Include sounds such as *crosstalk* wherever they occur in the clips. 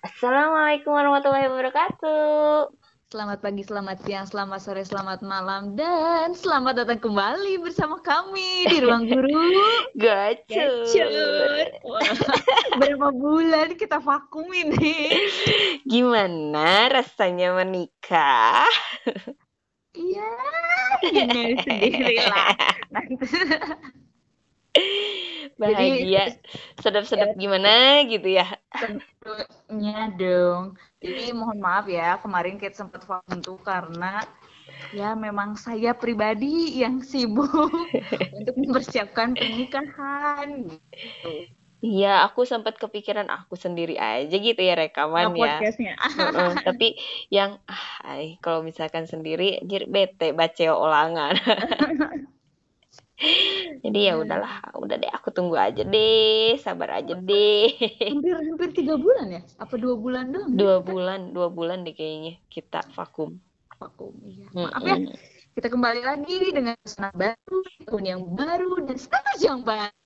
Assalamualaikum warahmatullahi wabarakatuh. Selamat pagi, selamat siang, selamat sore, selamat malam, dan selamat datang kembali bersama kami di Ruang Guru. *laughs* Gacor. Berapa bulan kita vakum ini? Gimana rasanya menikah? Iya, ini sendiri lah. *laughs* Nanti *laughs* Bahagia, sedap-sedap gimana gitu ya. tentunya dong. Jadi mohon maaf ya, kemarin kita sempat vakum tuh karena ya memang saya pribadi yang sibuk *laughs* untuk mempersiapkan pernikahan gitu. Iya, aku sempat kepikiran aku sendiri aja gitu ya rekaman ya. podcastnya. Heeh, tapi yang ah, ay, kalau misalkan sendiri anjir bete baca ulangan. *laughs* Jadi ya udahlah, udah deh aku tunggu aja deh, sabar aja deh. hampir hampir tiga bulan ya apa dua bulan doang Dua bulan, dua bulan deh kayaknya kita vakum. vakum iya maaf ya Mm-mm. kita kembali lagi dengan suasana baru tahun yang baru dan status yang baru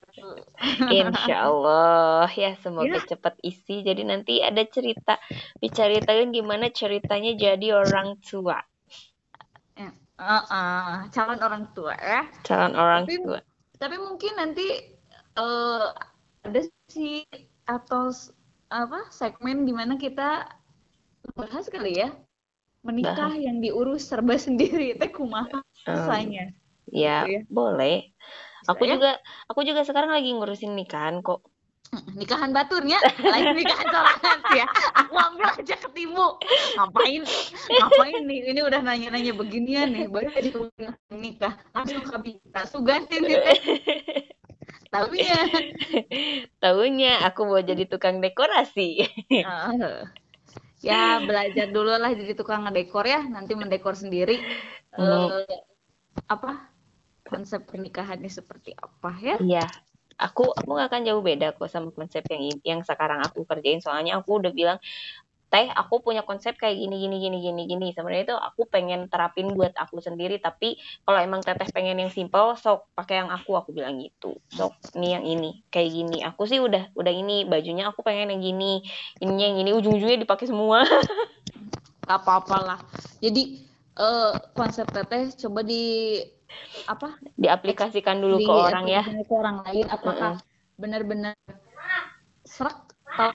Insya Allah ya semoga Ya. cepat isi. Jadi nanti ada cerita diceritain gimana ceritanya jadi orang tua, Ya, uh, uh, calon orang tua ya calon orang Tapi- tua. tapi mungkin nanti eh, ada sih atau apa segmen di mana kita bahas kali ya menikah yang diurus serba *laughs* sendiri teh kumaha rasanya ya Gitu ya. boleh. Bisa Aku ya? juga, aku juga sekarang lagi ngurusin nikahan kok. Nikahan baturnya lain nikahan sorangan ya. Aku ambil aja ketimu. Ngapain? Ngapain nih? Ini udah nanya-nanya beginian nih baru jadi nikah. Langsung kabita suganti nih tahunya. Tahunya aku mau jadi tukang dekorasi. Ya belajar dulu lah jadi tukang ngedekor ya. Nanti mendekor sendiri. Hmm. Eh, apa? Konsep pernikahannya seperti apa ya? Iya, aku aku nggak akan jauh beda kok sama konsep yang yang sekarang aku kerjain. Soalnya aku udah bilang, teh aku punya konsep kayak gini gini gini gini gini. Sebenarnya itu aku pengen terapin buat aku sendiri. Tapi kalau emang teteh pengen yang simple, sok pakai yang aku. Aku bilang gitu. Sok nih yang ini kayak gini. Aku sih udah udah ini bajunya aku pengen yang gini. Ininya yang ini ujung-ujungnya dipakai semua. Gak apa-apa lah jadi eh, konsep teteh coba di apa Diaplikasikan dulu di ke orang ya, ke orang lain apakah benar-benar serak atau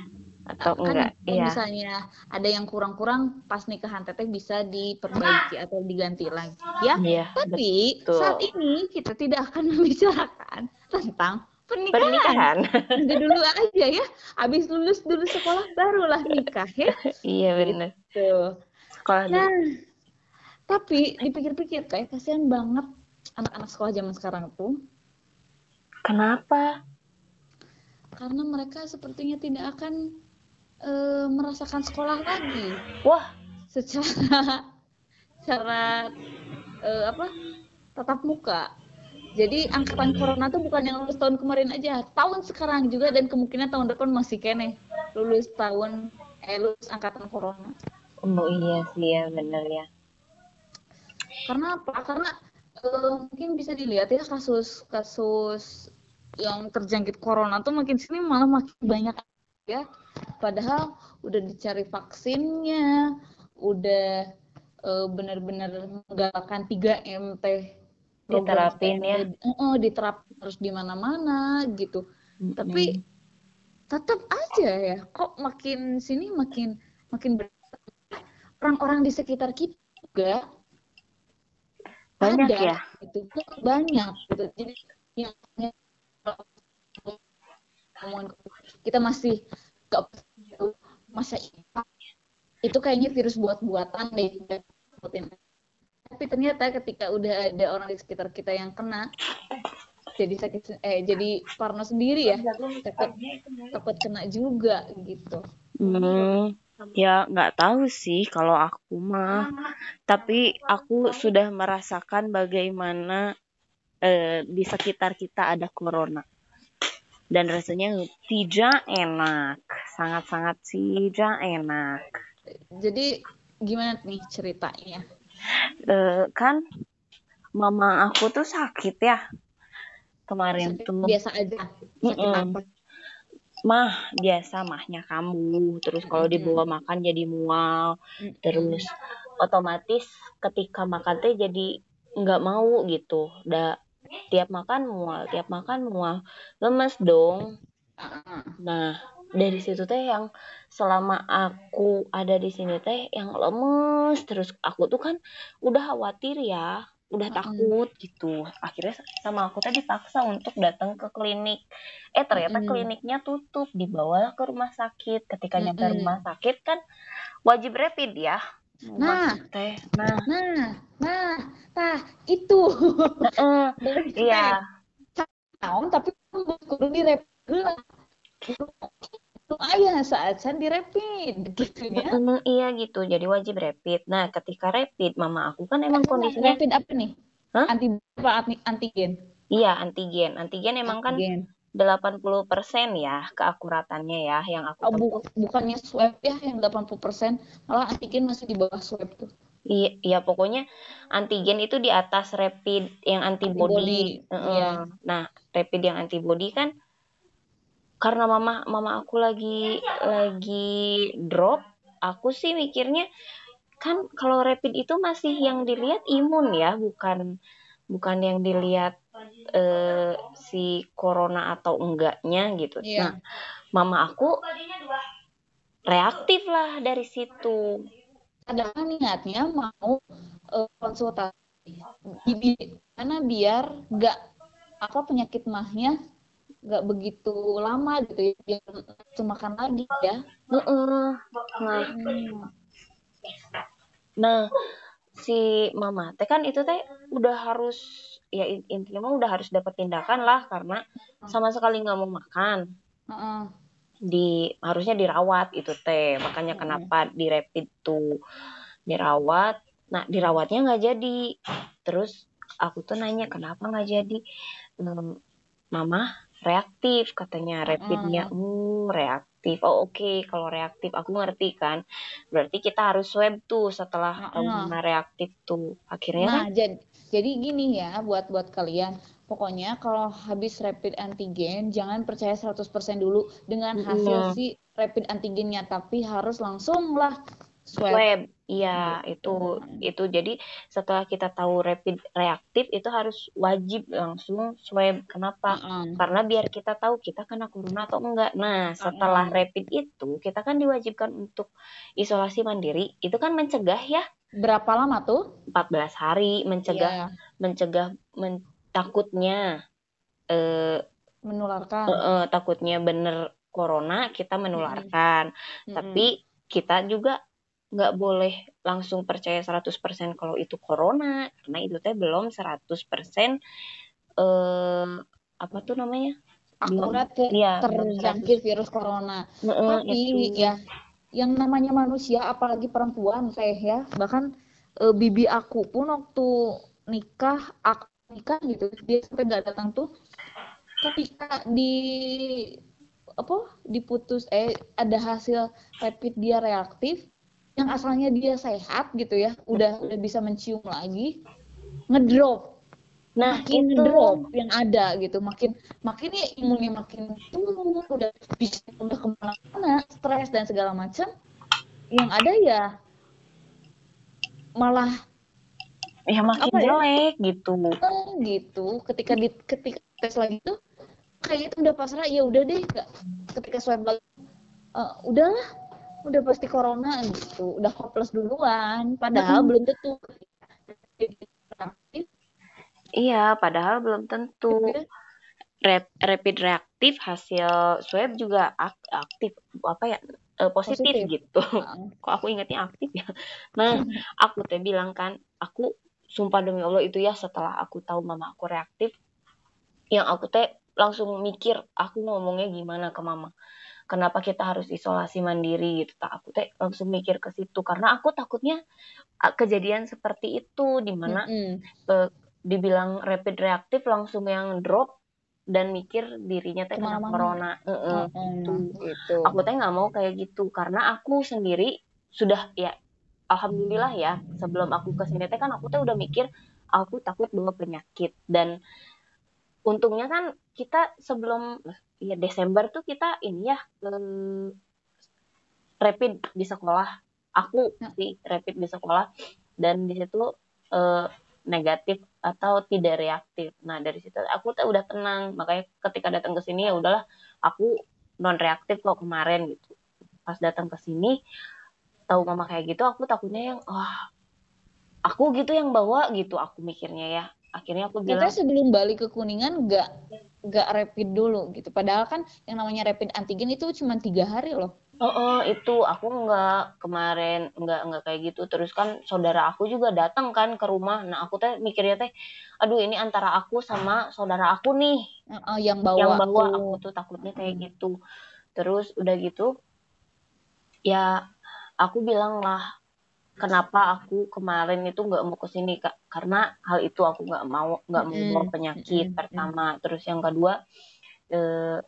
atau kan enggak? Iya. misalnya ada yang kurang-kurang pas nikahan teteh bisa diperbaiki atau diganti lagi ya Iya, tapi betul. saat ini kita tidak akan *laughs* membicarakan tentang pernikahan Pernikahan. Nanti dulu aja ya habis lulus dulu sekolah barulah nikah ya *laughs* Iya benar. tuh Sekolah nah tapi dipikir-pikir kayak kasihan banget anak-anak sekolah zaman sekarang tuh Kenapa? karena mereka sepertinya tidak akan eh, merasakan sekolah lagi Wah, secara *laughs* secara eh, apa tatap muka. Jadi angkatan corona tuh bukan yang lulus tahun kemarin aja, tahun sekarang juga dan kemungkinan tahun depan masih kene lulus tahun eh lulus angkatan corona. oh iya sih ya benar ya. Karena apa? Karena eh, mungkin bisa dilihat ya kasus kasus yang terjangkit corona tuh makin sini malah makin banyak ya. Padahal udah dicari vaksinnya, udah eh, benar-benar menggalakkan 3M teh Diterapin ya. Heeh, diterapin harus di mana-mana gitu. Tapi tetap aja ya, kok makin sini makin makin ber- orang-orang di sekitar kita juga banyak ada ya. gitu. Banyak gitu. Jadi yang omongan kita masih gak masa itu kayaknya virus buat-buatan deh tapi ternyata ketika udah ada orang di sekitar kita yang kena jadi sakit eh jadi parno sendiri ya. Takut takut kena juga gitu. Hmm, ya nggak tahu sih kalau aku mah. Tapi aku sudah merasakan bagaimana eh, di sekitar kita ada corona. Dan rasanya tidak enak. Sangat-sangat tidak enak. jadi gimana nih ceritanya Eh, kan mama aku tuh sakit ya kemarin tuh. biasa aja sakit Mm-mm. apa mah biasa mahnya kambuh terus kalau dibawa makan jadi mual. Terus otomatis ketika makan teh jadi nggak mau gitu. Udah tiap makan mual tiap makan mual. Lemes dong. Nah dari situ teh yang selama aku ada di sini teh yang lemes. Terus aku tuh kan udah khawatir ya udah takut gitu. Akhirnya sama aku tadi paksa untuk datang ke klinik. Eh ternyata kliniknya tutup dibawa ke rumah sakit. Ketika nyampe rumah sakit kan wajib rapid ya. Nah. Teh. Nah. Nah nah nah itu. Uh, *laughs* iya. tahun tapi kudu di rapid ayah saat saya di rapid gitu ya Emang iya gitu, jadi wajib rapid. Nah, ketika rapid, mama aku kan emang kondisinya rapid apa nih? Hah? Anti apa anti- antigen? iya antigen. Antigen emang kan Antigen. 80% ya keakuratannya ya yang aku Oh, bu- bukannya swab ya yang 80%, malah antigen masih di bawah swab tuh. Iya, iya pokoknya antigen itu di atas rapid yang antibody. Antibody, Heeh. iya. Nah, rapid yang antibody kan karena mama mama aku lagi lagi drop, aku sih mikirnya kan kalau rapid itu masih yang dilihat imun ya, bukan bukan yang dilihat eh, si corona atau enggaknya gitu. Iya. Nah, mama aku reaktif lah dari situ. Padahal niatnya mau eh, konsultasi Bi- karena biar nggak apa penyakit mahnya nggak begitu lama gitu ya biar langsung makan lagi ya. Heeh. Nah, Hmm. Nah, si mama teh kan itu teh udah harus ya in- intinya mah udah harus dapat tindakan lah karena sama sekali nggak mau makan Heeh. di harusnya dirawat itu teh makanya kenapa di rapid tuh dirawat nah dirawatnya nggak jadi terus aku tuh nanya kenapa nggak jadi mama reaktif katanya. Rapidnya hmm reaktif. Oh oke kalau reaktif aku ngerti kan. Berarti kita harus swab tuh setelah mama reaktif tuh. Akhirnya kan? Nah, jadi jadi gini ya buat buat kalian. Pokoknya kalau habis rapid antigen jangan percaya 100% dulu. Dengan hasil Mm-mm. si rapid antigennya, tapi harus langsung lah swab. swab iya Gitu. itu itu jadi setelah kita tahu rapid reaktif itu harus wajib langsung swab kenapa Heeh. karena biar kita tahu kita kena corona atau enggak nah setelah Mm-mm. rapid itu kita kan diwajibkan untuk isolasi mandiri itu kan mencegah ya Berapa lama tuh? 14 hari mencegah Iya, mencegah men- takutnya eh, menularkan. eh, eh, takutnya bener corona kita menularkan Mm-mm. tapi kita juga nggak boleh langsung percaya 100% kalau itu corona karena itu teh belum 100% eh apa tuh namanya akurat Iya, terjangkit virus corona. Tapi itu. ya yang namanya manusia apalagi perempuan saya ya bahkan eh, bibi aku pun waktu nikah aku nikah gitu dia sampai nggak datang tuh ketika di apa diputus eh ada hasil rapid dia reaktif yang asalnya dia sehat gitu ya udah udah bisa mencium lagi ngedrop. Nah makin itu drop yang ada gitu makin makin ya imunnya makin turun udah bisa udah ke mana-mana stres dan segala macam. Yang ada ya malah ya makin apa ya? jelek gitu. Eh, gitu. Ketika di ketika tes lagi tuh kayak itu udah pasrah ya udah deh ketika swab lagi eh, udahlah udah pasti corona gitu. Udah hopeless duluan. Padahal belum tentu. Reaktif iya padahal belum tentu. Gitu ya. Rap- rapid reaktif hasil swab juga ak- aktif. Apa ya? Eh, positif, Positif. gitu. Nah, *laughs* kok aku ingatnya aktif ya? Nah *laughs* aku teh bilang kan aku sumpah demi Allah itu ya setelah aku tahu mama aku reaktif yang aku teh langsung mikir aku ngomongnya gimana ke mama kenapa kita harus isolasi mandiri gitu tak aku teh langsung mikir ke situ karena aku takutnya kejadian seperti itu di mana mm-mm. eh, dibilang rapid reaktif langsung yang drop dan mikir dirinya teh kena corona Heeh. Mm-mm. gitu aku teh nggak mau kayak gitu karena aku sendiri sudah ya alhamdulillah ya sebelum aku ke sini teh kan aku teh udah mikir aku takut bawa penyakit dan untungnya kan kita sebelum ya Desember tuh kita ini ya eh, rapid di sekolah. Aku Ya. sih rapid di sekolah. Dan di situ eh, negatif atau tidak reaktif. Nah dari situ aku tuh udah tenang. Makanya ketika datang ke sini ya udahlah aku non reaktif kok kemarin gitu. Pas datang ke sini tahu mama kayak gitu aku takutnya yang wah aku gitu yang bawa gitu. Aku mikirnya ya akhirnya aku bilang Katanya sebelum balik ke Kuningan nggak nggak rapid dulu gitu. Padahal kan yang namanya rapid antigen itu cuma tiga hari loh. Oh, oh, itu aku nggak kemarin nggak nggak kayak gitu. Terus kan saudara aku juga datang kan ke rumah. Nah aku teh mikirnya teh, aduh ini antara aku sama saudara aku nih eh, yang bawa, yang bawa tuh. aku tuh takutnya kayak gitu. Terus udah gitu, ya aku bilang lah kenapa aku kemarin itu nggak mau ke sini kak? Karena hal itu aku nggak mau nggak mau bawa penyakit mm-mm, pertama. Terus yang kedua eh,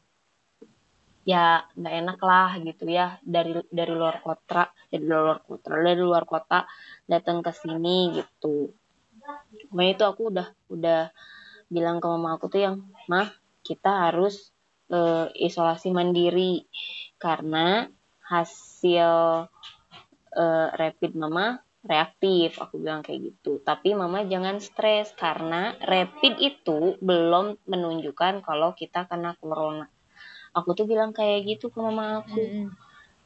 ya nggak enak lah gitu ya dari dari luar kota dari luar kota dari luar kota datang ke sini gitu. Makanya itu aku udah udah bilang ke mama aku tuh yang mah kita harus eh, isolasi mandiri. Karena hasil eh, rapid mama reaktif aku bilang kayak gitu tapi mama jangan stres karena rapid itu belum menunjukkan kalau kita kena corona aku tuh bilang kayak gitu ke mama aku Mm-mm.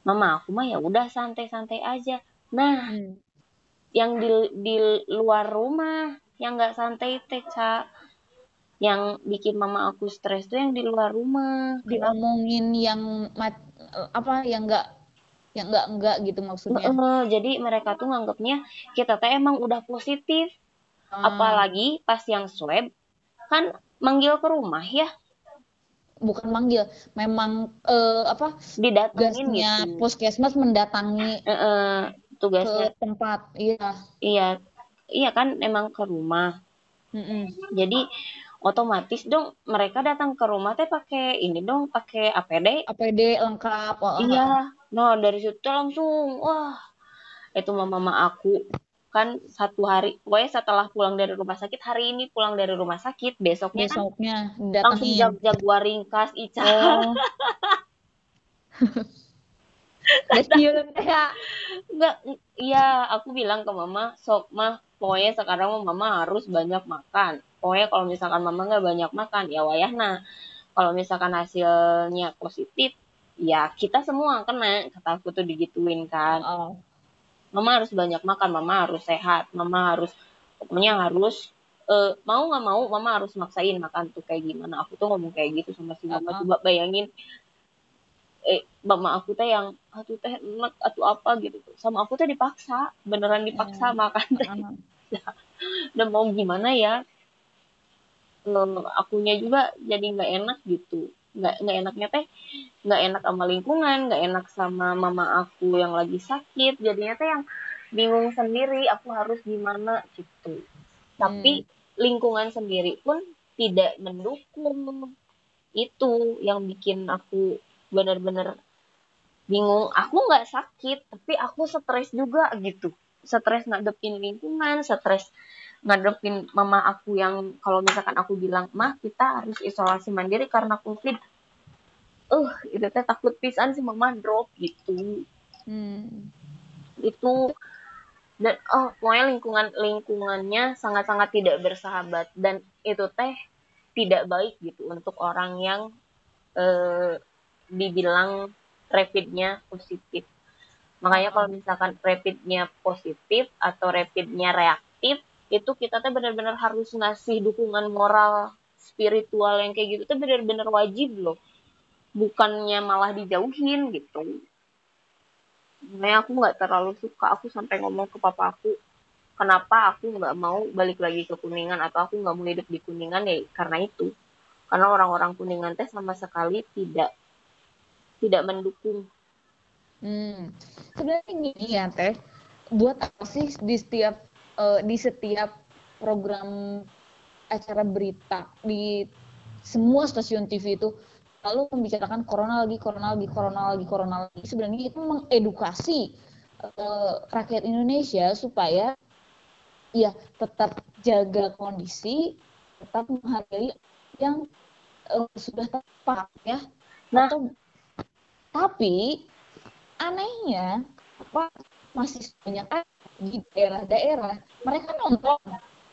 mama aku mah ya udah santai-santai aja nah Mm. yang di di luar rumah yang nggak santai teh Ca. yang bikin mama aku stres tuh yang di luar rumah? Diomongin yang mat- apa yang nggak yang nggak enggak gitu maksudnya. Heeh, jadi mereka tuh nganggapnya kita teh emang udah positif Ah, apalagi pas yang swab kan manggil ke rumah ya bukan manggil, memang eh, apa didatengin tugasnya gitu puskesmas mendatangi Heeh, ke tugasnya tempat. Iya. iya iya kan emang ke rumah Mm-mm. jadi otomatis dong mereka datang ke rumah teh pakai ini dong pakai APD APD lengkap. oh, iya nah dari situ langsung wah itu mama mama aku kan satu hari pokoknya setelah pulang dari rumah sakit hari ini pulang dari rumah sakit besoknya kan Besoknya langsung datangin. jag jaguar ringkas Ica Oh. *laughs* Ya. enggak iya aku bilang ke mama sok mah pokoknya sekarang mama harus banyak makan. Pokoknya kalau misalkan mama nggak banyak makan ya wayahna kalau misalkan hasilnya positif ya kita semua kena kata aku tuh digituin kan. Oh. mama harus banyak makan mama harus sehat mama harus pokoknya harus eh, mau nggak mau mama harus maksain makan tuh kayak gimana. Aku tuh ngomong kayak gitu sama si mama coba bayangin eh mama aku teh yang atuh teh enak atau apa? gitu. Sama aku teh dipaksa beneran dipaksa Hmm. makan teh. *laughs* Dan mau gimana ya? Eh, akunya juga jadi nggak enak gitu. Nggak nggak enaknya teh nggak enak sama lingkungan nggak enak sama mama aku yang lagi sakit. Jadinya teh yang bingung sendiri aku harus gimana gitu. Tapi lingkungan sendiri pun tidak mendukung. Itu yang bikin aku bener-bener bingung. Aku nggak sakit tapi aku stres juga gitu. Stres ngadepin lingkungan stres ngadepin mama aku yang kalau misalkan aku bilang mah kita harus isolasi mandiri karena covid. Eh itu teh takut pisan si mama drop gitu. Hmm. itu dan oh pokoknya lingkungan lingkungannya sangat-sangat tidak bersahabat. Dan itu teh tidak baik gitu untuk orang yang eh, dibilang rapidnya positif. Makanya kalau misalkan rapidnya positif atau rapidnya reaktif itu kita teh benar-benar harus ngasih dukungan moral spiritual yang kayak gitu tuh benar-benar wajib loh. Bukannya malah dijauhin gitu. Makanya aku nggak terlalu suka aku sampai ngomong ke papa aku kenapa aku nggak mau balik lagi ke kuningan atau aku nggak mau hidup di kuningan? Ya karena itu. Karena orang-orang kuningan teh sama sekali tidak tidak mendukung Hmm. Sebenarnya gini ya Teh, buat apa sih di setiap eh, di setiap program acara berita di semua stasiun TV itu lalu membicarakan corona lagi, corona lagi, corona lagi, corona lagi. Sebenarnya itu mengedukasi eh, rakyat Indonesia supaya ya tetap jaga kondisi, tetap menghargai yang uh, sudah tepat ya nah atau tapi anehnya masih banyak di daerah-daerah mereka nonton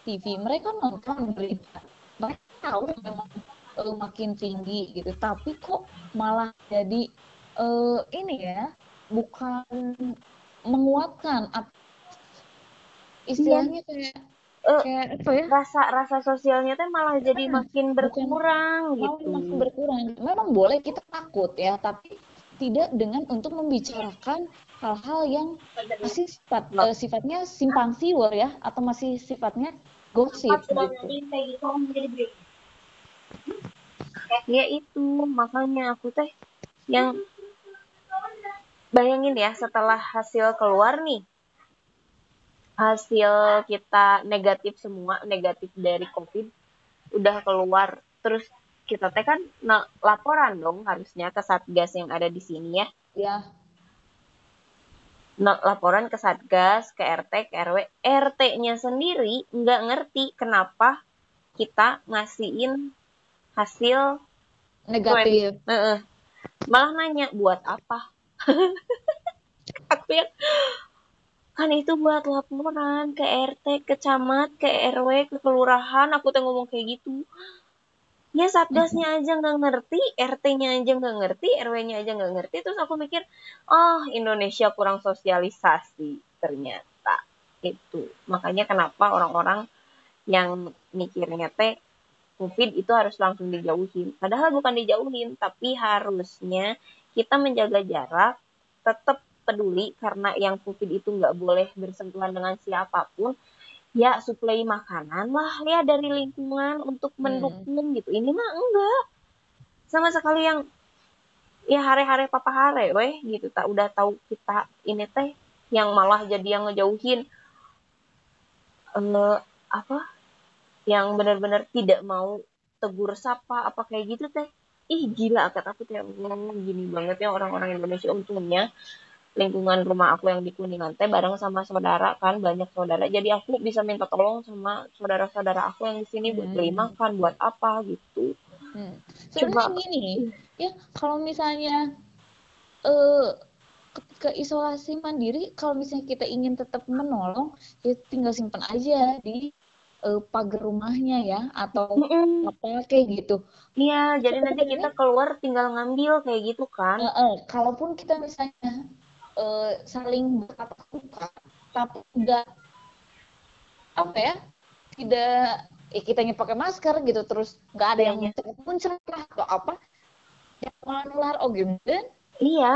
TV mereka nonton berita. Mereka tahu memang uh, makin tinggi gitu tapi kok malah jadi uh, ini ya bukan menguatkan istilahnya kayak uh, kayak apa ya? rasa rasa sosialnya teh malah jadi makin berkurang mau gitu. makin berkurang. Memang boleh kita takut ya tapi tidak dengan untuk membicarakan hal-hal yang masih sifat eh, sifatnya simpang siur ya atau masih sifatnya gosip gitu. ya itu makanya aku teh yang bayangin ya setelah hasil keluar nih hasil kita negatif semua negatif dari covid udah keluar. Terus kita teh kan na- laporan dong harusnya ke satgas yang ada di sini ya. Ya, Na- laporan ke satgas ke RT ke RW RT-nya sendiri nggak ngerti kenapa kita ngasihin hasil negatif. Heeh. malah nanya buat apa? *laughs* Aku yang kan itu buat laporan ke RT ke camat ke RW ke kelurahan. Aku tuh ngomong kayak gitu ya satgasnya aja nggak ngerti RT-nya aja nggak ngerti RW-nya aja nggak ngerti terus aku mikir oh Indonesia kurang sosialisasi ternyata itu makanya kenapa orang-orang yang mikirnya teh COVID itu harus langsung dijauhin. Padahal bukan dijauhin, tapi harusnya kita menjaga jarak, tetap peduli karena yang COVID itu nggak boleh bersentuhan dengan siapa pun. Ya suplai makanan lah ya dari lingkungan untuk Hmm. mendukung gitu. Ini mah enggak. Sama sekali yang ya hare-hare papa hare weh gitu tak udah tahu kita ini teh yang malah jadi yang ngejauhin eh apa yang benar-benar tidak mau tegur sapa apa kayak gitu teh ih gila kata aku teh ngomong gini banget ya orang-orang Indonesia untungnya lingkungan rumah aku yang di Kuningan teh bareng sama saudara kan banyak saudara jadi aku bisa minta tolong sama saudara-saudara aku yang di sini buat Hmm. beli makan buat apa gitu Hmm. Sebenarnya gini, ya kalau misalnya eh ketika isolasi mandiri, kalau misalnya kita ingin tetap menolong, ya tinggal simpan aja di eh, pagar rumahnya ya, atau Mm-mm. apa kayak gitu. iya jadi nanti kita keluar tinggal ngambil kayak gitu kan Eh, eh, kalaupun kita misalnya eh, saling bertatap muka, tapi tidak apa ya, tidak eh, kitanya pakai masker gitu, terus nggak ada yang Iya, muncul lah atau apa, yang menular oh gimana? Iya,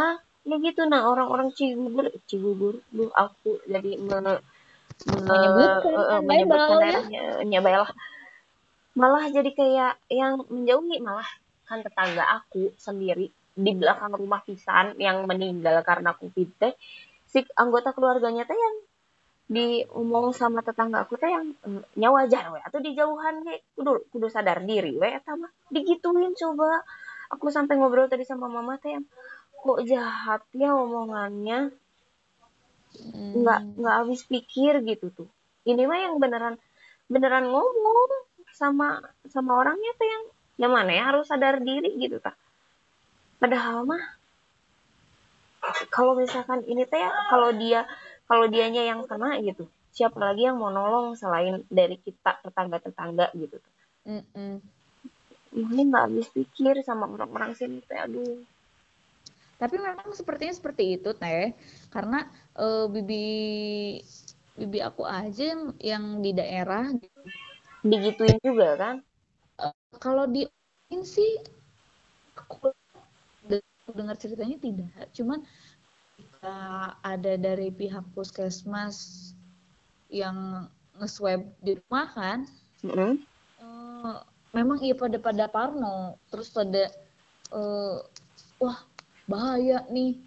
ya gitu. Nah, orang-orang Cigugur, Cigugur, duh, aku jadi me, me- Menyebutkan kan, menyebutkan ya. daerahnya, ya. Malah jadi kayak yang menjauhi malah kan tetangga aku sendiri di belakang rumah pisan yang meninggal karena covid teh si anggota keluarganya teh yang diomong sama tetangga aku teh yang eh, nyawa wajar we atau di jauhan we kudu kudu sadar diri we eta mah. Digituin coba. Aku sampai ngobrol tadi sama mama teh yang kok jahat ya omongannya? Hmm. nggak nggak habis pikir gitu tuh. Ini mah yang beneran beneran ngomong sama sama orangnya tuh yang yang mana ya harus sadar diri gitu tak padahal mah kalau misalkan ini teh ya, kalau dia kalau dianya yang kena gitu siapa lagi yang mau nolong selain dari kita tetangga tetangga gitu? Tuh Mm-mm. ini nggak habis pikir sama orang-orang sini teh aduh. Tapi memang sepertinya seperti itu teh, karena eh, bibi bibi aku aja yang, yang di daerah digituin juga kan? Kalau di sih aku de- dengar ceritanya tidak, cuman ketika ada dari pihak puskesmas yang nge-swab di rumah kan, Mm-mm. eh, memang iya pada pada parno, terus pada eh, wah bahaya nih,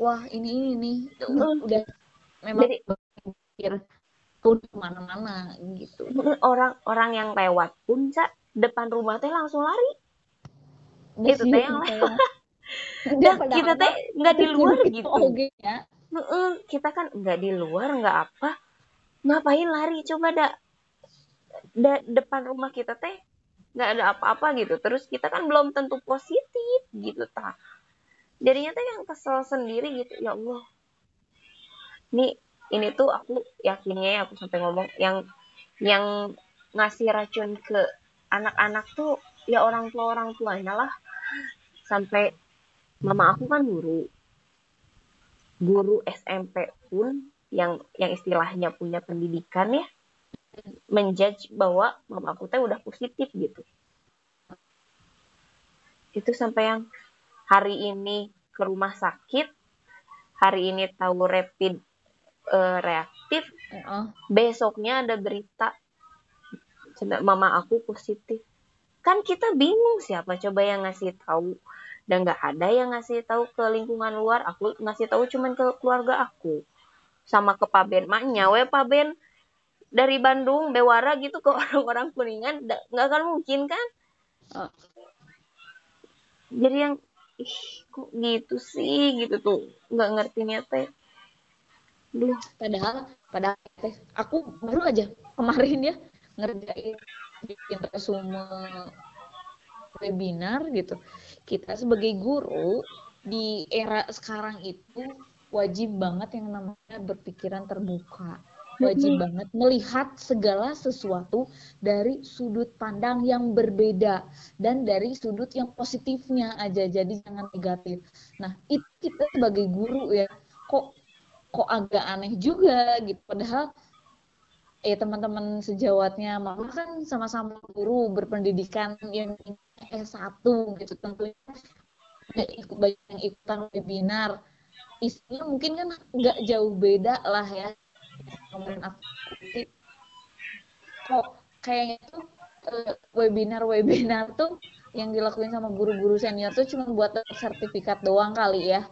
wah ini ini nih, Mm. udah memang Jadi- pikir pun ke mana-mana gitu. orang-orang yang lewat pun Ca, depan rumah teh langsung lari. Udah Itu teh yang kayak- Nah, kita teh nggak di luar gitu. gitu. Ya. Kita kan nggak di luar nggak apa. Ngapain lari? Coba dak da, depan rumah kita teh nggak ada apa-apa gitu. Terus kita kan belum tentu positif gitu ta. Jadinya tuh yang kesel sendiri gitu. Ya Allah. Ini ini tuh aku yakinnya ya aku sampai ngomong yang yang ngasih racun ke anak-anak tuh ya orang tua orang tuanya lah. Sampai mama aku kan guru. Guru SMP pun yang yang istilahnya punya pendidikan ya menjudge bahwa mama aku teh udah positif gitu. Itu sampai yang hari ini ke rumah sakit hari ini tahu rapid uh, reaktif uh. besoknya ada berita mama aku positif. Kan kita bingung siapa coba yang ngasih tahu dan nggak ada yang ngasih tahu ke lingkungan luar aku ngasih tahu cuman ke keluarga aku. Sama ke Paben maknya we Paben dari Bandung Bewara gitu ke *laughs* orang-orang Kuningan nggak akan mungkin kan? Uh. jadi yang ih kok gitu sih? Gitu tuh. Nggak ngertinya teh Duh. padahal padahal teh aku baru aja kemarin ya ngerjain bikin resume webinar gitu kita sebagai guru di era sekarang itu wajib banget yang namanya berpikiran terbuka. Wajib banget melihat segala sesuatu dari sudut pandang yang berbeda dan dari sudut yang positifnya aja jadi jangan negatif. Nah itu kita sebagai guru ya kok kok agak aneh juga gitu. Padahal eh teman-teman sejawatnya mama kan sama-sama guru berpendidikan yang S1 gitu tentunya ikut banyak yang ikutan webinar isinya mungkin kan nggak jauh beda lah ya kemarin aku kok kayaknya tuh eh, webinar-webinar tuh yang dilakuin sama guru-guru senior tuh cuma buat sertifikat doang kali ya.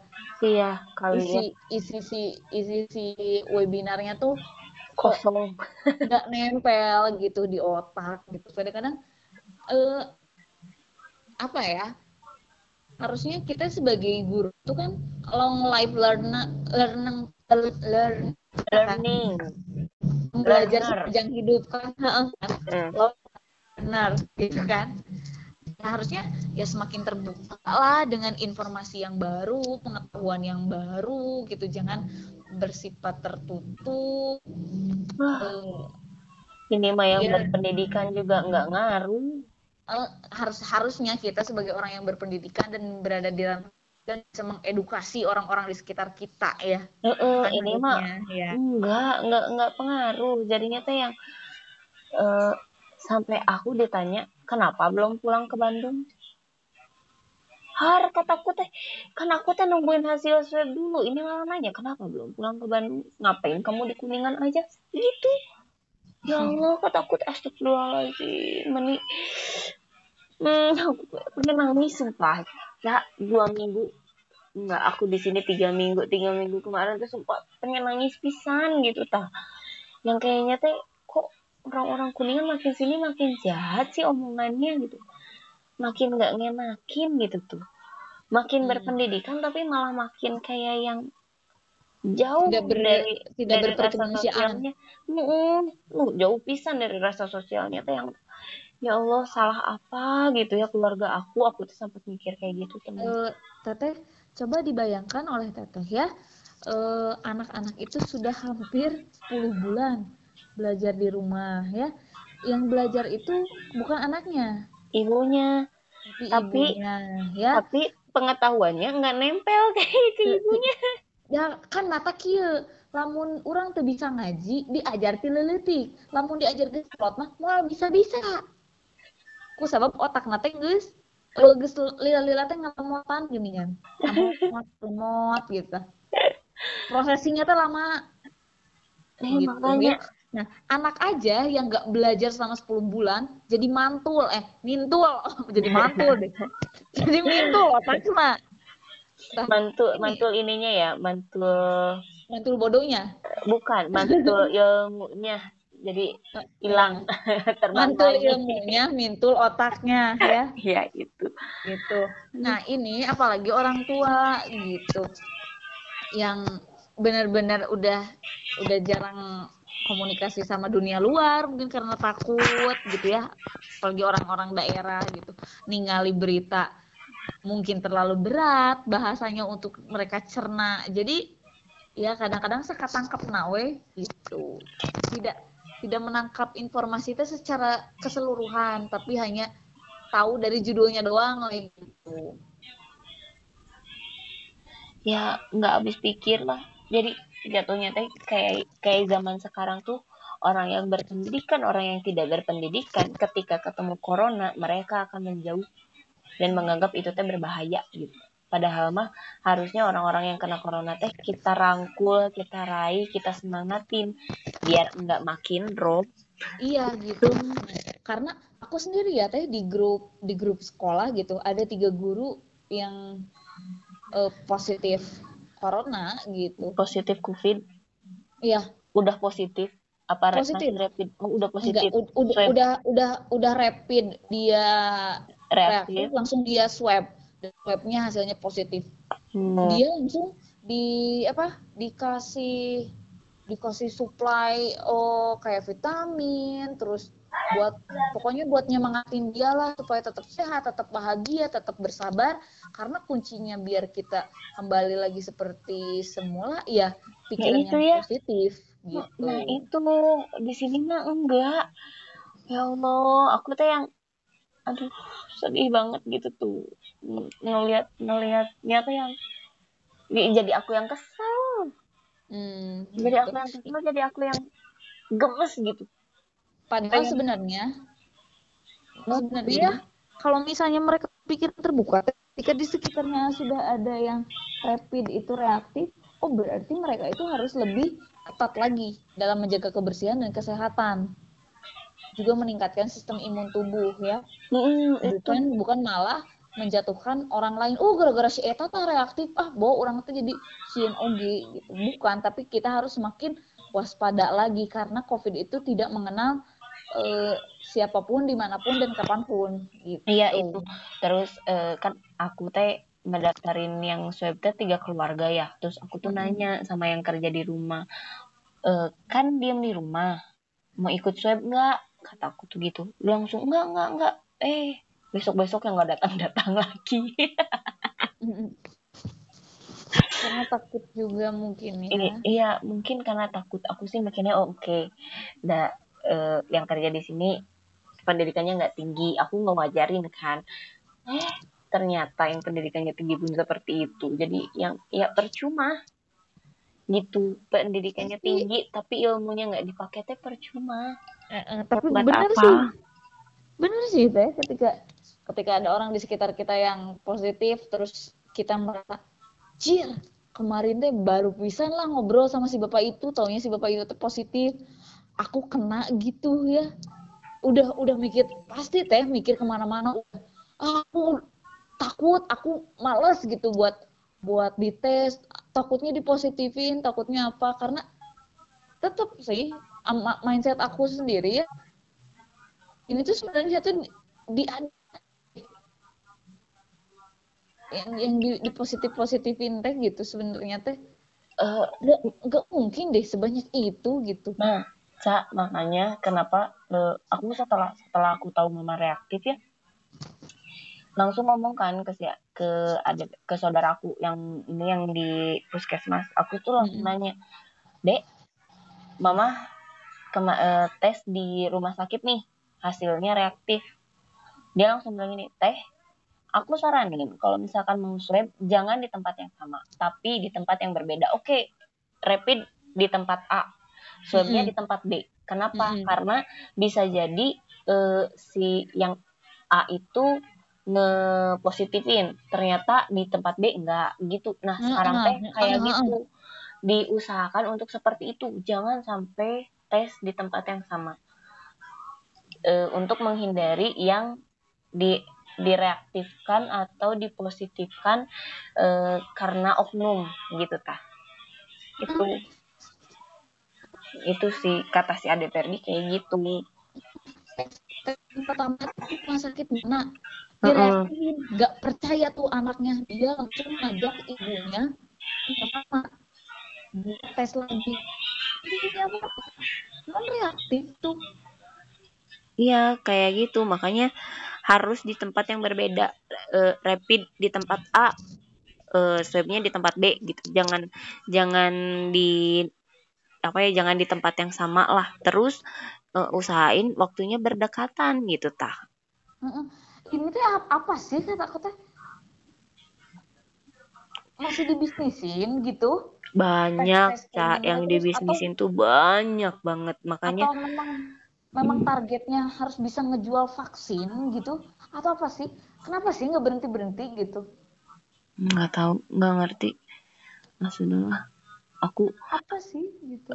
Iya, kali isi, ya. Isi si isi si webinarnya tuh kosong, nggak nempel gitu di otak gitu. Kadang-kadang eh, apa ya? Harusnya kita sebagai guru tuh kan long life learner learning learn learning. belajar sepanjang hidup kan mm. benar gitu kan. Nah, harusnya ya semakin terbuka lah dengan informasi yang baru pengetahuan yang baru gitu. Jangan bersifat tertutup. Ini mah yang ya, berpendidikan juga nggak ngaruh. uh, harus harusnya kita sebagai orang yang berpendidikan dan berada di dalam dan bisa mengedukasi orang-orang di sekitar kita ya. E -e, ini mah ya. enggak enggak enggak pengaruh. Jadinya teh yang uh, sampai aku ditanya kenapa belum pulang ke Bandung. Har kataku teh kan aku teh nungguin hasil swab dulu. Ini malah nanya kenapa belum pulang ke Bandung? Ngapain kamu di Kuningan aja? Gitu. Ya Allah, kataku teh astagfirullahaladzim. Meni Hmm, aku pengen nangis sumpah. Ya dua minggu. Nggak aku di sini tiga minggu. Tiga minggu kemarin tuh sempat pengen nangis pisan gitu tah. Yang kayaknya teh kok orang-orang kuningan makin sini makin jahat sih omongannya gitu. Makin nggak ngenakin gitu tuh. Makin hmm. berpendidikan tapi malah makin kayak yang jauh tidak ber, dari tidak dari rasa sosialnya. Uh, jauh pisan dari rasa sosialnya teh yang ya Allah salah apa gitu ya keluarga aku? Aku tuh sempat mikir kayak gitu teman uh, teteh coba dibayangkan oleh teteh ya uh, anak-anak itu sudah hampir 10 bulan belajar di rumah ya. Yang belajar itu bukan anaknya. Ibunya. Tapi, tapi ibunya ya. tapi pengetahuannya nggak nempel kayak ke ibunya ya kan mata kia lamun orang tuh bisa ngaji diajar ti leletik lamun diajar geslot mah mau bisa bisa ku sebab otak nate geus geus lila-lila teh ngelemotan gini kan. Lemot lemot gitu. Prosesinya tuh lama. Eh, gitu, makanya. Ya. Nah, anak aja yang nggak belajar selama 10 bulan jadi mantul, eh mintul, *laughs* jadi mantul deh. jadi mintul otak mah. Mantul, mantul ininya ya, mantul. Mantul bodohnya. Bukan, *laughs* mantul ilmunya. Jadi hilang *laughs* mantul ilmunya mintul otaknya ya. *laughs* Ya itu gitu. Nah ini apalagi orang tua gitu. Yang benar-benar udah udah jarang komunikasi sama dunia luar mungkin karena takut gitu ya. Apalagi orang-orang daerah gitu. Ningali berita mungkin terlalu berat bahasanya untuk mereka cerna. Jadi ya kadang-kadang saya tangkap nawe gitu. Tidak tidak menangkap informasi itu secara keseluruhan tapi hanya tahu dari judulnya doang gitu. Ya nggak habis pikir lah. Jadi jatuhnya teh kayak kayak zaman sekarang tuh orang yang berpendidikan orang yang tidak berpendidikan ketika ketemu corona mereka akan menjauh dan menganggap itu teh berbahaya gitu padahal mah harusnya orang-orang yang kena corona teh kita rangkul kita raih kita semangatin biar nggak makin drop iya gitu karena aku sendiri ya teh di grup di grup sekolah gitu ada tiga guru yang uh, positif corona gitu. Positif COVID? Iya. Udah positif? Apa positif. rapid? Oh, udah positif. Enggak, udah, udah udah udah rapid dia rapid. langsung dia swab. Swabnya hasilnya positif. Hmm. Dia langsung di apa? Dikasih dikasih supply oh kayak vitamin terus buat pokoknya buat nyemangatin dia lah supaya tetap sehat, tetap bahagia, tetap bersabar karena kuncinya biar kita kembali lagi seperti semula ya pikiran nah, yang ya. positif gitu. Nah, itu di sini mah enggak. Ya Allah, aku tuh yang aduh sedih banget gitu tuh. Ngelihat ngelihatnya tuh yang jadi aku yang kesel. Hmm, jadi aku yang kesel, jadi aku yang gemes gitu. Padahal sebenarnya sebenarnya kalau misalnya mereka pikir terbuka ketika di sekitarnya sudah ada yang rapid itu reaktif, oh berarti mereka itu harus lebih ketat lagi dalam menjaga kebersihan dan kesehatan. Juga meningkatkan sistem imun tubuh ya. Mm, bukan bukan malah menjatuhkan orang lain. Oh gara-gara si Eta tuh reaktif, ah bawa orang itu jadi CNOG gitu. Bukan, tapi kita harus semakin waspada lagi karena COVID itu tidak mengenal uh, siapa pun di mana pun dan kapan pun gitu. Iya itu. Terus uh, kan aku teh mendaftarin yang swab teh tiga keluarga ya. Terus aku tuh hmm. nanya sama yang kerja di rumah, e, kan diam di rumah, mau ikut swab nggak? Kata aku tuh gitu. Langsung enggak enggak enggak. Eh besok besok yang nggak datang datang *laughs* lagi. karena takut juga mungkin ya. Ini, iya mungkin karena takut. Aku sih mikirnya oh, oke. Okay. Nah uh, yang kerja di sini pendidikannya nggak tinggi aku nggak ngajarin kan eh ternyata yang pendidikannya tinggi pun seperti itu jadi yang ya percuma gitu pendidikannya tinggi tapi ilmunya nggak dipakai teh percuma eh, eh, tapi benar apa. sih. Benar sih teh ketika ketika ada orang di sekitar kita yang positif terus kita merasa jir kemarin teh baru pisan lah ngobrol sama si bapak itu taunya si bapak itu tuh positif. Aku kena gitu ya. Udah udah mikir pasti teh mikir ke mana-mana. Aku takut aku males gitu buat buat dites. Takutnya dipositifin takutnya apa. Karena tetap sih mindset aku sendiri ya ini tuh sebenarnya tuh di yang yang di, di positif positifin teh gitu sebenarnya teh uh, nggak mungkin deh sebanyak itu gitu nah Ca, makanya kenapa uh, aku setelah setelah aku tahu mama reaktif ya langsung ngomong kan ke si ke ada ke saudaraku yang ini yang di puskesmas aku tuh langsung mm -hmm. nanya dek mama kema uh, tes di rumah sakit nih hasilnya reaktif dia langsung bilang ini teh aku saranin kalau misalkan mau swab jangan di tempat yang sama tapi di tempat yang berbeda oke okay, rapid di tempat A swabnya mm -hmm. di tempat B. Kenapa? Mm -hmm. Karena bisa jadi uh, si yang A itu ngepositifin, ternyata di tempat B enggak gitu. Nah, sekarang teh kayak gitu. Diusahakan untuk seperti itu. Jangan sampai tes di tempat yang sama. Uh, untuk menghindari yang di direaktifkan atau dipositifkan uh, karena oknum gitu tah. Itu itu sih kata si Ade Perdi kayak gitu. Pertama rumah sakit mana? Dia nggak percaya tuh anaknya. Dia langsung ngajak ibunya sama tes lagi non reaktif tuh Iya, kayak gitu. Makanya harus di tempat yang berbeda. Uh, rapid di tempat A, uh, swabnya di tempat B gitu. Jangan jangan di apa ya, jangan di tempat yang sama lah. Terus uh, usahain waktunya berdekatan gitu tah. Ini tuh apa sih kata kata masih dibisnisin gitu? Banyak, Cak, yang dibisnisin atau, tuh banyak banget. Makanya atau memang memang hmm. targetnya harus bisa ngejual vaksin gitu? Atau apa sih? Kenapa sih nggak berhenti berhenti gitu? Nggak tahu nggak ngerti. Maksudnya aku apa sih gitu?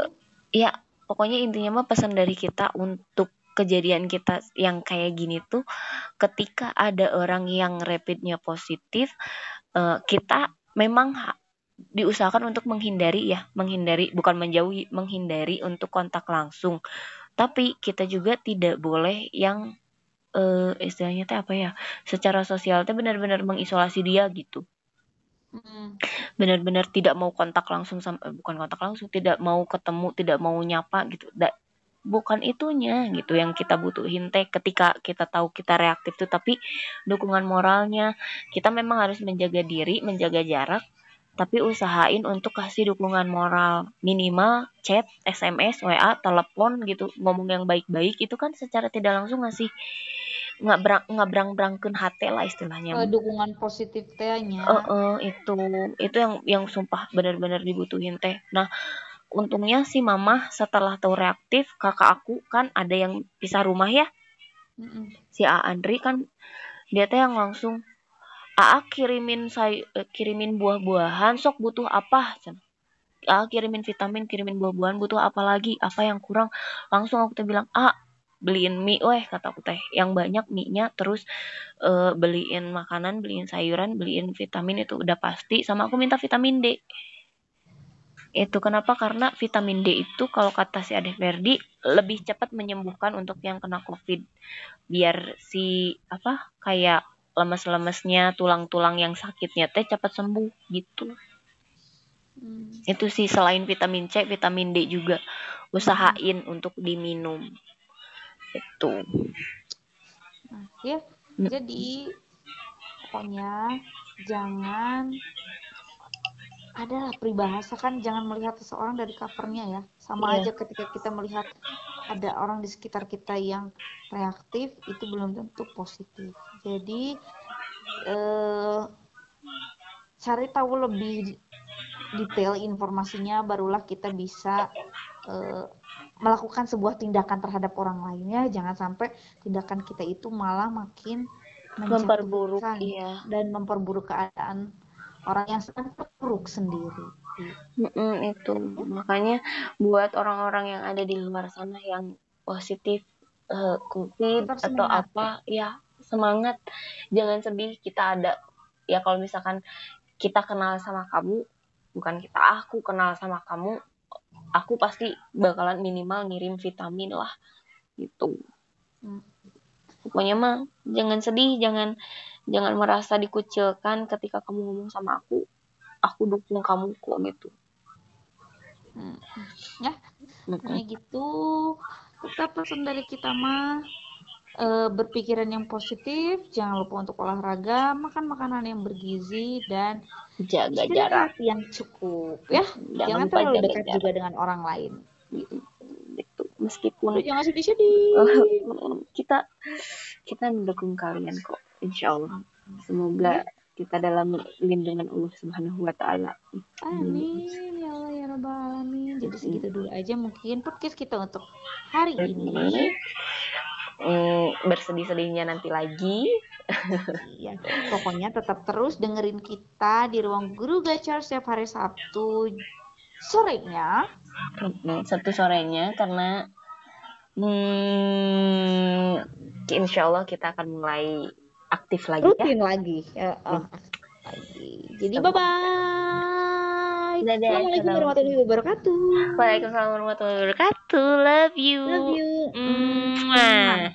Ya pokoknya intinya mah pesan dari kita untuk kejadian kita yang kayak gini tuh ketika ada orang yang rapidnya positif uh, kita memang diusahakan untuk menghindari ya menghindari bukan menjauhi menghindari untuk kontak langsung. Tapi kita juga tidak boleh yang uh, istilahnya teh apa ya secara sosial teh benar-benar mengisolasi dia gitu. Hmm. benar-benar tidak mau kontak langsung sama eh, bukan kontak langsung tidak mau ketemu tidak mau nyapa gitu. Da, bukan itunya gitu. Yang kita butuhin teh ketika kita tahu kita reaktif tuh tapi dukungan moralnya. Kita memang harus menjaga diri menjaga jarak tapi usahain untuk kasih dukungan moral. Minimal chat SMS WA telepon gitu ngomong yang baik-baik itu kan secara tidak langsung ngasih nggak berang nggak berang berangkan hati lah istilahnya. Uh, dukungan positif tehnya uh, uh, itu. Itu yang yang sumpah benar-benar dibutuhin teh. Nah untungnya si mama setelah tahu reaktif kakak aku kan ada yang pisah rumah ya. Si A Andri kan dia teh yang langsung Aa kirimin say eh, kirimin buah-buahan sok butuh apa? Aa kirimin vitamin kirimin buah-buahan butuh apa lagi? Apa yang kurang? Langsung aku teh bilang A beliin mie weh kata aku teh. Yang banyak mie-nya terus uh, beliin makanan beliin sayuran beliin vitamin itu udah pasti sama aku minta vitamin D itu kenapa karena vitamin D itu kalau kata si Ade Verdi lebih cepat menyembuhkan untuk yang kena covid biar si apa kayak lemes-lemesnya tulang-tulang yang sakitnya teh cepat sembuh gitu hmm. itu sih selain vitamin C vitamin D juga usahain hmm. untuk diminum itu nah, ya hmm. jadi pokoknya jangan adalah peribahasa kan jangan melihat seseorang dari covernya ya sama yeah. aja ketika kita melihat ada orang di sekitar kita yang reaktif itu belum tentu positif jadi eh, cari tahu lebih detail informasinya barulah kita bisa eh, melakukan sebuah tindakan terhadap orang lainnya jangan sampai tindakan kita itu malah makin memperburuk iya. dan memperburuk keadaan orang yang sedang terpuruk sendiri. Mm-mm, itu. Makanya buat orang-orang yang ada di luar sana yang positif uh, COVID atau apa ya semangat. Jangan sedih kita ada. Ya kalau misalkan kita kenal sama kamu bukan kita aku kenal sama kamu aku pasti bakalan minimal ngirim vitamin lah gitu. Hmm. Pokoknya mah jangan sedih jangan jangan merasa dikucilkan ketika kamu ngomong sama aku. Aku dukung kamu kok gitu. Hmm. ya pokoknya gitu. Tetap pesan dari kita mah e, berpikiran yang positif. Jangan lupa untuk olahraga makan makanan yang bergizi dan jaga jarak. yang cukup ya. Jangan, jangan terlalu dekat jarak. juga dengan orang lain. Gitu meskipun jangan sedih-sedih *laughs* kita kita mendukung kalian kok insya Allah semoga kita dalam lindungan Allah Subhanahu Wa Taala. Amin. Ya Allah ya Rabbal alamin. Jadi segitu dulu aja mungkin podcast kita untuk hari ini. Mm, bersedih-sedihnya nanti lagi. Iya pokoknya tetap terus dengerin kita di ruang guru gacor setiap hari Sabtu sorenya. Sabtu sorenya karena hmm, insya Allah kita akan mulai aktif lagi rutin ya. lagi ya, oh, lagi. Jadi bye bye Assalamualaikum warahmatullahi wabarakatuh. Waalaikumsalam warahmatullahi wabarakatuh. Love you. Love you. Mm.